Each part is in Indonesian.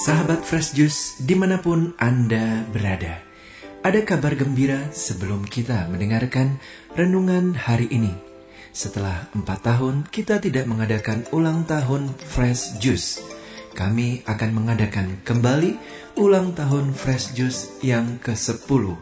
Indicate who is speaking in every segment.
Speaker 1: Sahabat Fresh Juice di mana pun Anda berada. Ada kabar gembira sebelum kita mendengarkan renungan hari ini. Setelah empat tahun kita tidak mengadakan ulang tahun Fresh Juice. Kami akan mengadakan kembali ulang tahun Fresh Juice yang ke-10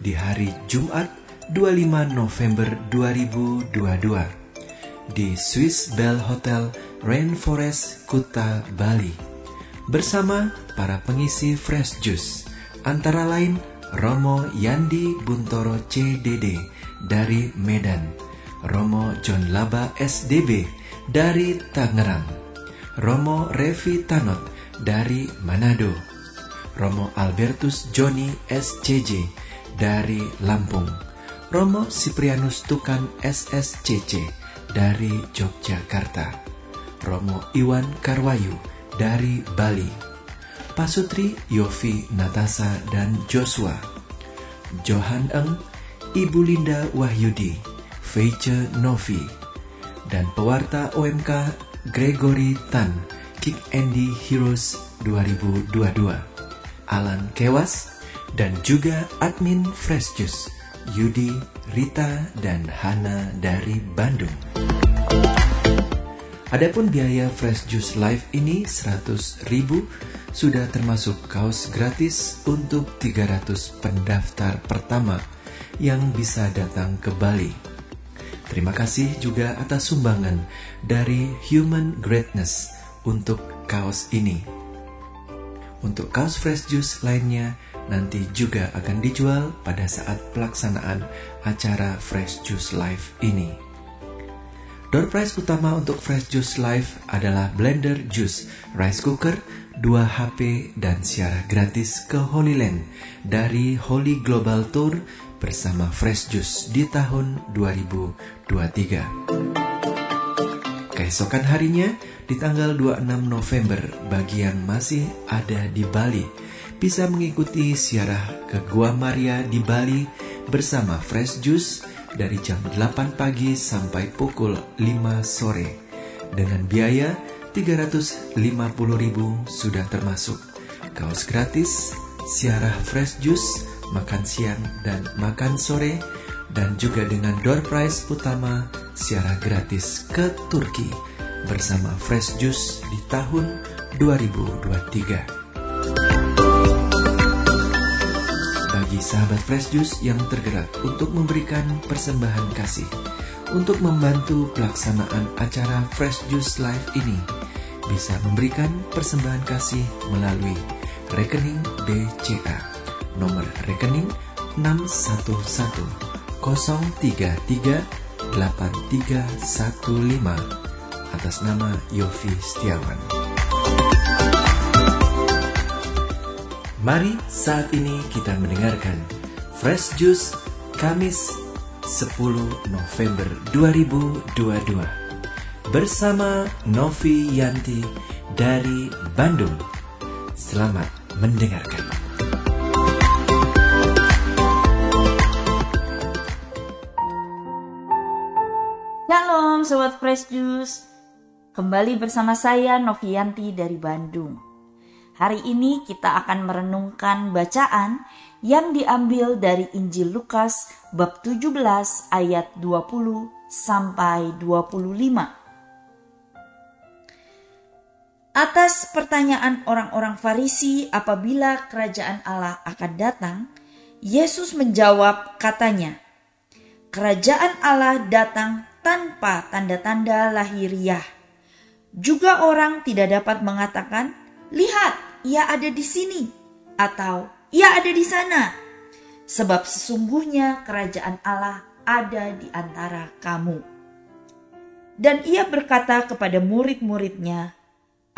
Speaker 1: di hari Jumat 25 November 2022 di Swiss Bell Hotel Rainforest Kuta Bali bersama para pengisi Fresh Juice antara lain Romo Yandi Buntoro CDD dari Medan, Romo John Laba SDB dari Tangerang, Romo Revi Tanot dari Manado, Romo Albertus Joni SCJ dari Lampung, Romo Siprianus Tukan SSCC dari Yogyakarta, Romo Iwan Karwayu dari Bali, Pasutri Yofi Natasa dan Joshua, Johan Eng, Ibu Linda Wahyudi, Feice Novi, dan pewarta OMK Gregory Tan, Kick Andy Heroes 2022, Alan Kewas, dan juga admin Fresh Juice, Yudi, Rita, dan Hana dari Bandung. Adapun biaya Fresh Juice Live ini 100 ribu sudah termasuk kaos gratis untuk 300 pendaftar pertama yang bisa datang ke Bali. Terima kasih juga atas sumbangan dari Human Greatness untuk kaos ini. Untuk kaos Fresh Juice lainnya nanti juga akan dijual pada saat pelaksanaan acara Fresh Juice Live ini. Door prize utama untuk Fresh Juice Live adalah blender juice, rice cooker, 2 HP, dan siarah gratis ke Holy Land dari Holy Global Tour bersama Fresh Juice di tahun 2023. Keesokan harinya, di tanggal 26 November, bagi yang masih ada di Bali, bisa mengikuti siarah ke Gua Maria di Bali bersama Fresh Juice dari jam 8 pagi sampai pukul 5 sore dengan biaya 350.000 sudah termasuk kaos gratis, siarah fresh juice, makan siang dan makan sore dan juga dengan door prize utama siarah gratis ke Turki bersama Fresh Juice di tahun 2023. Bagi sahabat Fresh Juice yang tergerak untuk memberikan persembahan kasih untuk membantu pelaksanaan acara Fresh Juice Live ini bisa memberikan persembahan kasih melalui rekening BCA nomor rekening 611 atas nama Yofi Setiawan. Mari saat ini kita mendengarkan Fresh Juice Kamis 10 November 2022 bersama Novi Yanti dari Bandung. Selamat mendengarkan.
Speaker 2: Shalom Sobat Fresh Juice Kembali bersama saya Novianti dari Bandung Hari ini kita akan merenungkan bacaan yang diambil dari Injil Lukas bab 17 ayat 20 sampai 25. Atas pertanyaan orang-orang Farisi apabila kerajaan Allah akan datang, Yesus menjawab katanya, Kerajaan Allah datang tanpa tanda-tanda lahiriah. Juga orang tidak dapat mengatakan, Lihat, ia ada di sini atau ia ada di sana. Sebab sesungguhnya kerajaan Allah ada di antara kamu. Dan ia berkata kepada murid-muridnya,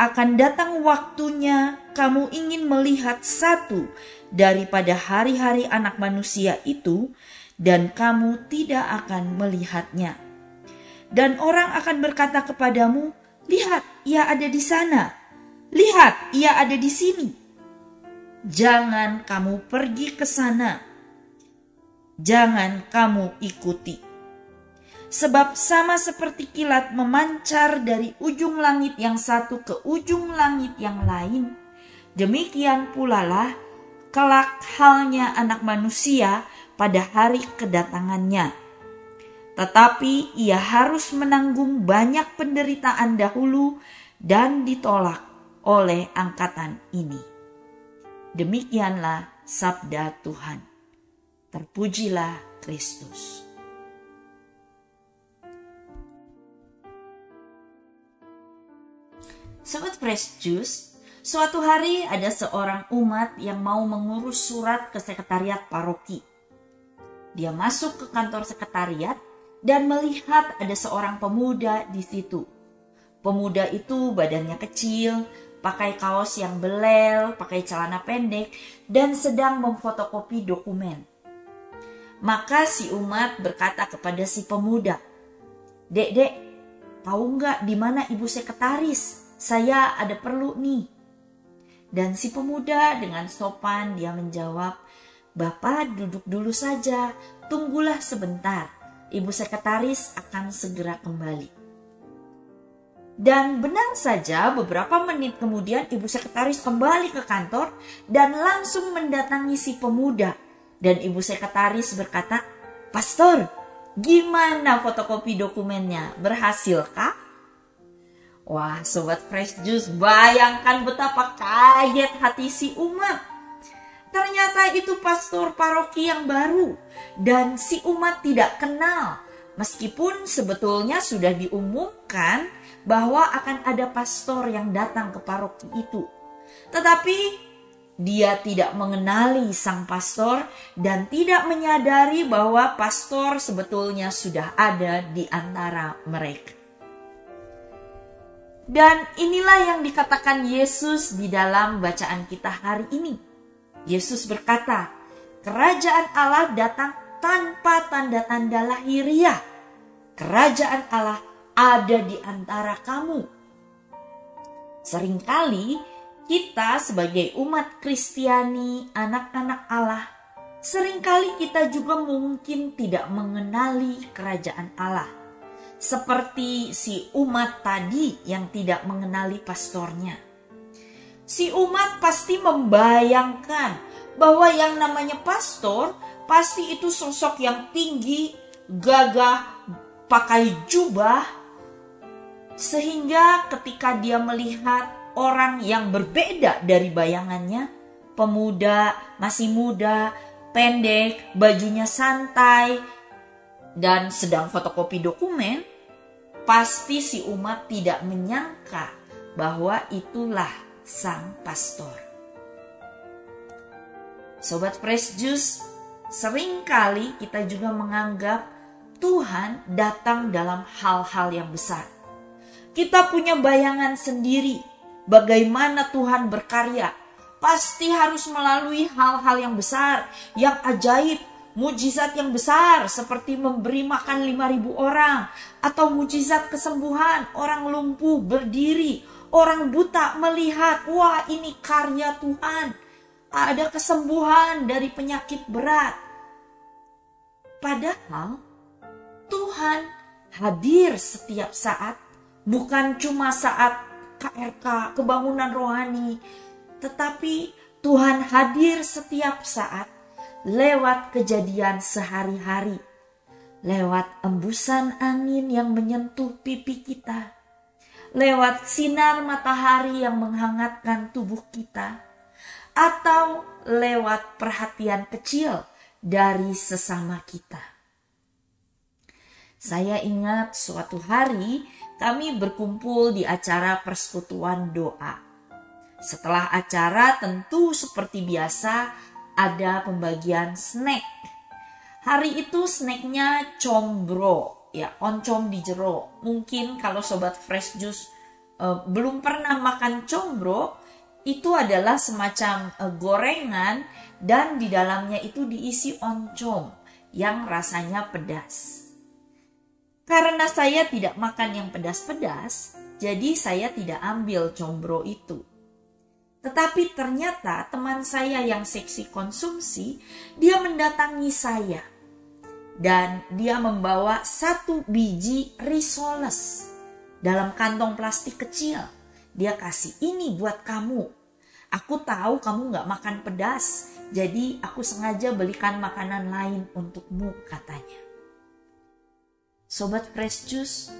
Speaker 2: akan datang waktunya kamu ingin melihat satu daripada hari-hari anak manusia itu, dan kamu tidak akan melihatnya. Dan orang akan berkata kepadamu, "Lihat, ia ada di sana." Lihat, ia ada di sini. Jangan kamu pergi ke sana. Jangan kamu ikuti. Sebab sama seperti kilat memancar dari ujung langit yang satu ke ujung langit yang lain, Demikian pula lah kelak halnya anak manusia pada hari kedatangannya. Tetapi ia harus menanggung banyak penderitaan dahulu dan ditolak oleh angkatan ini. Demikianlah sabda Tuhan. Terpujilah Kristus. Sobat Fresh Juice, suatu hari ada seorang umat yang mau mengurus surat ke sekretariat paroki. Dia masuk ke kantor sekretariat dan melihat ada seorang pemuda di situ. Pemuda itu badannya kecil, pakai kaos yang belel, pakai celana pendek, dan sedang memfotokopi dokumen. Maka si umat berkata kepada si pemuda, Dek, dek, tahu nggak di mana ibu sekretaris? saya ada perlu nih. Dan si pemuda dengan sopan dia menjawab, Bapak duduk dulu saja, tunggulah sebentar. Ibu sekretaris akan segera kembali. Dan benar saja beberapa menit kemudian ibu sekretaris kembali ke kantor dan langsung mendatangi si pemuda. Dan ibu sekretaris berkata, Pastor, gimana fotokopi dokumennya? Berhasilkah? Wah, sobat Fresh Juice, bayangkan betapa kaget hati si umat. Ternyata itu pastor paroki yang baru dan si umat tidak kenal. Meskipun sebetulnya sudah diumumkan bahwa akan ada pastor yang datang ke paroki itu. Tetapi dia tidak mengenali sang pastor dan tidak menyadari bahwa pastor sebetulnya sudah ada di antara mereka. Dan inilah yang dikatakan Yesus di dalam bacaan kita hari ini. Yesus berkata, "Kerajaan Allah datang tanpa tanda-tanda lahiriah. Kerajaan Allah ada di antara kamu." Seringkali kita sebagai umat Kristiani, anak-anak Allah, sering kali kita juga mungkin tidak mengenali kerajaan Allah seperti si umat tadi yang tidak mengenali pastornya. Si umat pasti membayangkan bahwa yang namanya pastor pasti itu sosok yang tinggi, gagah, pakai jubah, sehingga ketika dia melihat orang yang berbeda dari bayangannya, pemuda, masih muda, pendek, bajunya santai, dan sedang fotokopi dokumen, pasti si umat tidak menyangka bahwa itulah sang pastor. Sobat Fresh Juice, sering kali kita juga menganggap Tuhan datang dalam hal-hal yang besar. Kita punya bayangan sendiri bagaimana Tuhan berkarya. Pasti harus melalui hal-hal yang besar, yang ajaib, mujizat yang besar seperti memberi makan 5000 orang atau mujizat kesembuhan orang lumpuh berdiri, orang buta melihat, wah ini karya Tuhan. Ada kesembuhan dari penyakit berat. Padahal Tuhan hadir setiap saat, bukan cuma saat KRK, kebangunan rohani, tetapi Tuhan hadir setiap saat lewat kejadian sehari-hari, lewat embusan angin yang menyentuh pipi kita, lewat sinar matahari yang menghangatkan tubuh kita, atau lewat perhatian kecil dari sesama kita. Saya ingat suatu hari kami berkumpul di acara persekutuan doa. Setelah acara, tentu seperti biasa, ada pembagian snack. Hari itu snacknya combro, ya oncom di jero. Mungkin kalau sobat fresh juice uh, belum pernah makan combro, itu adalah semacam uh, gorengan dan di dalamnya itu diisi oncom yang rasanya pedas. Karena saya tidak makan yang pedas-pedas, jadi saya tidak ambil combro itu. Tetapi ternyata teman saya yang seksi konsumsi, dia mendatangi saya. Dan dia membawa satu biji risoles dalam kantong plastik kecil. Dia kasih ini buat kamu. Aku tahu kamu gak makan pedas, jadi aku sengaja belikan makanan lain untukmu katanya. Sobat Fresh Juice,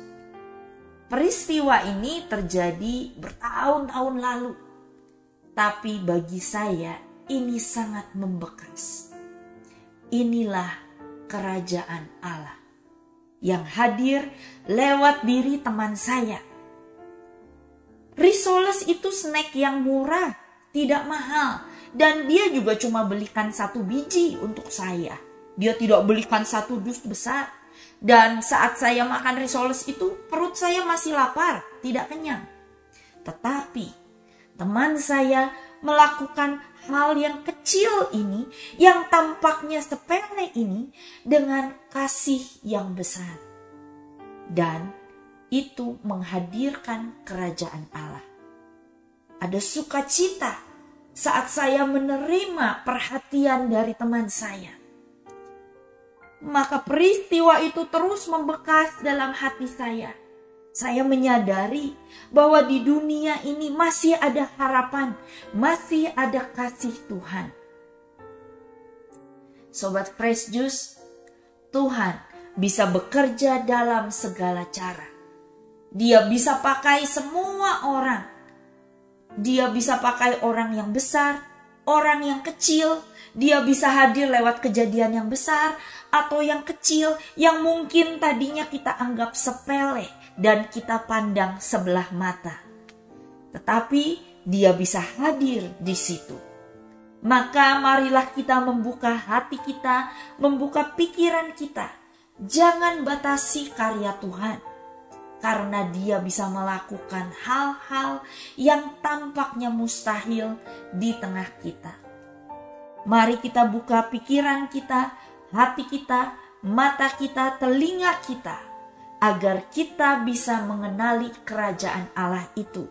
Speaker 2: peristiwa ini terjadi bertahun-tahun lalu. Tapi bagi saya ini sangat membekas. Inilah kerajaan Allah yang hadir lewat diri teman saya. Risoles itu snack yang murah, tidak mahal, dan dia juga cuma belikan satu biji untuk saya. Dia tidak belikan satu dus besar. Dan saat saya makan risoles itu, perut saya masih lapar, tidak kenyang. Tetapi teman saya melakukan hal yang kecil ini, yang tampaknya sepele ini, dengan kasih yang besar, dan itu menghadirkan kerajaan Allah. Ada sukacita saat saya menerima perhatian dari teman saya maka peristiwa itu terus membekas dalam hati saya. Saya menyadari bahwa di dunia ini masih ada harapan, masih ada kasih Tuhan. Sobat Fresh Juice, Tuhan bisa bekerja dalam segala cara. Dia bisa pakai semua orang. Dia bisa pakai orang yang besar, orang yang kecil, dia bisa hadir lewat kejadian yang besar atau yang kecil yang mungkin tadinya kita anggap sepele dan kita pandang sebelah mata. Tetapi dia bisa hadir di situ. Maka marilah kita membuka hati kita, membuka pikiran kita. Jangan batasi karya Tuhan karena dia bisa melakukan hal-hal yang tampaknya mustahil di tengah kita. Mari kita buka pikiran kita, hati kita, mata kita, telinga kita, agar kita bisa mengenali kerajaan Allah itu.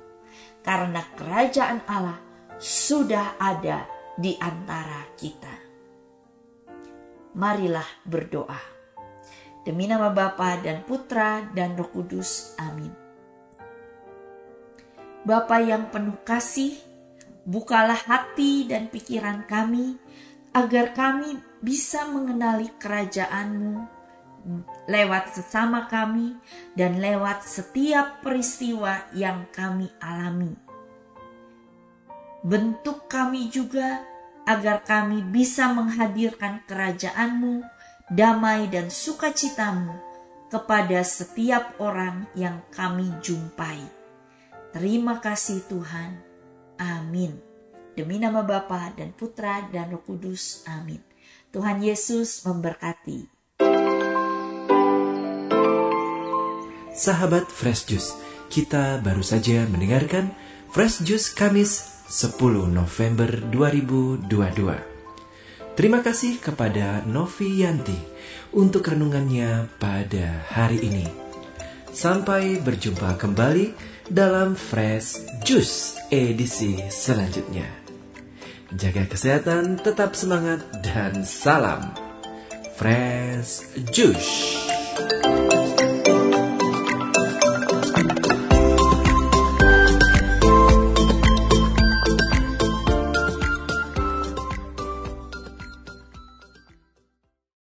Speaker 2: Karena kerajaan Allah sudah ada di antara kita. Marilah berdoa. Demi nama Bapa dan Putra dan Roh Kudus. Amin. Bapa yang penuh kasih, bukalah hati dan pikiran kami agar kami bisa mengenali kerajaan-Mu lewat sesama kami dan lewat setiap peristiwa yang kami alami. Bentuk kami juga agar kami bisa menghadirkan kerajaan-Mu, damai dan sukacitamu kepada setiap orang yang kami jumpai. Terima kasih Tuhan. Amin. Demi nama Bapa dan Putra dan Roh Kudus. Amin. Tuhan Yesus memberkati.
Speaker 1: Sahabat Fresh Juice, kita baru saja mendengarkan Fresh Juice Kamis 10 November 2022. Terima kasih kepada Novi Yanti untuk renungannya pada hari ini. Sampai berjumpa kembali dalam Fresh Juice edisi selanjutnya. Jaga kesehatan, tetap semangat, dan salam Fresh Juice.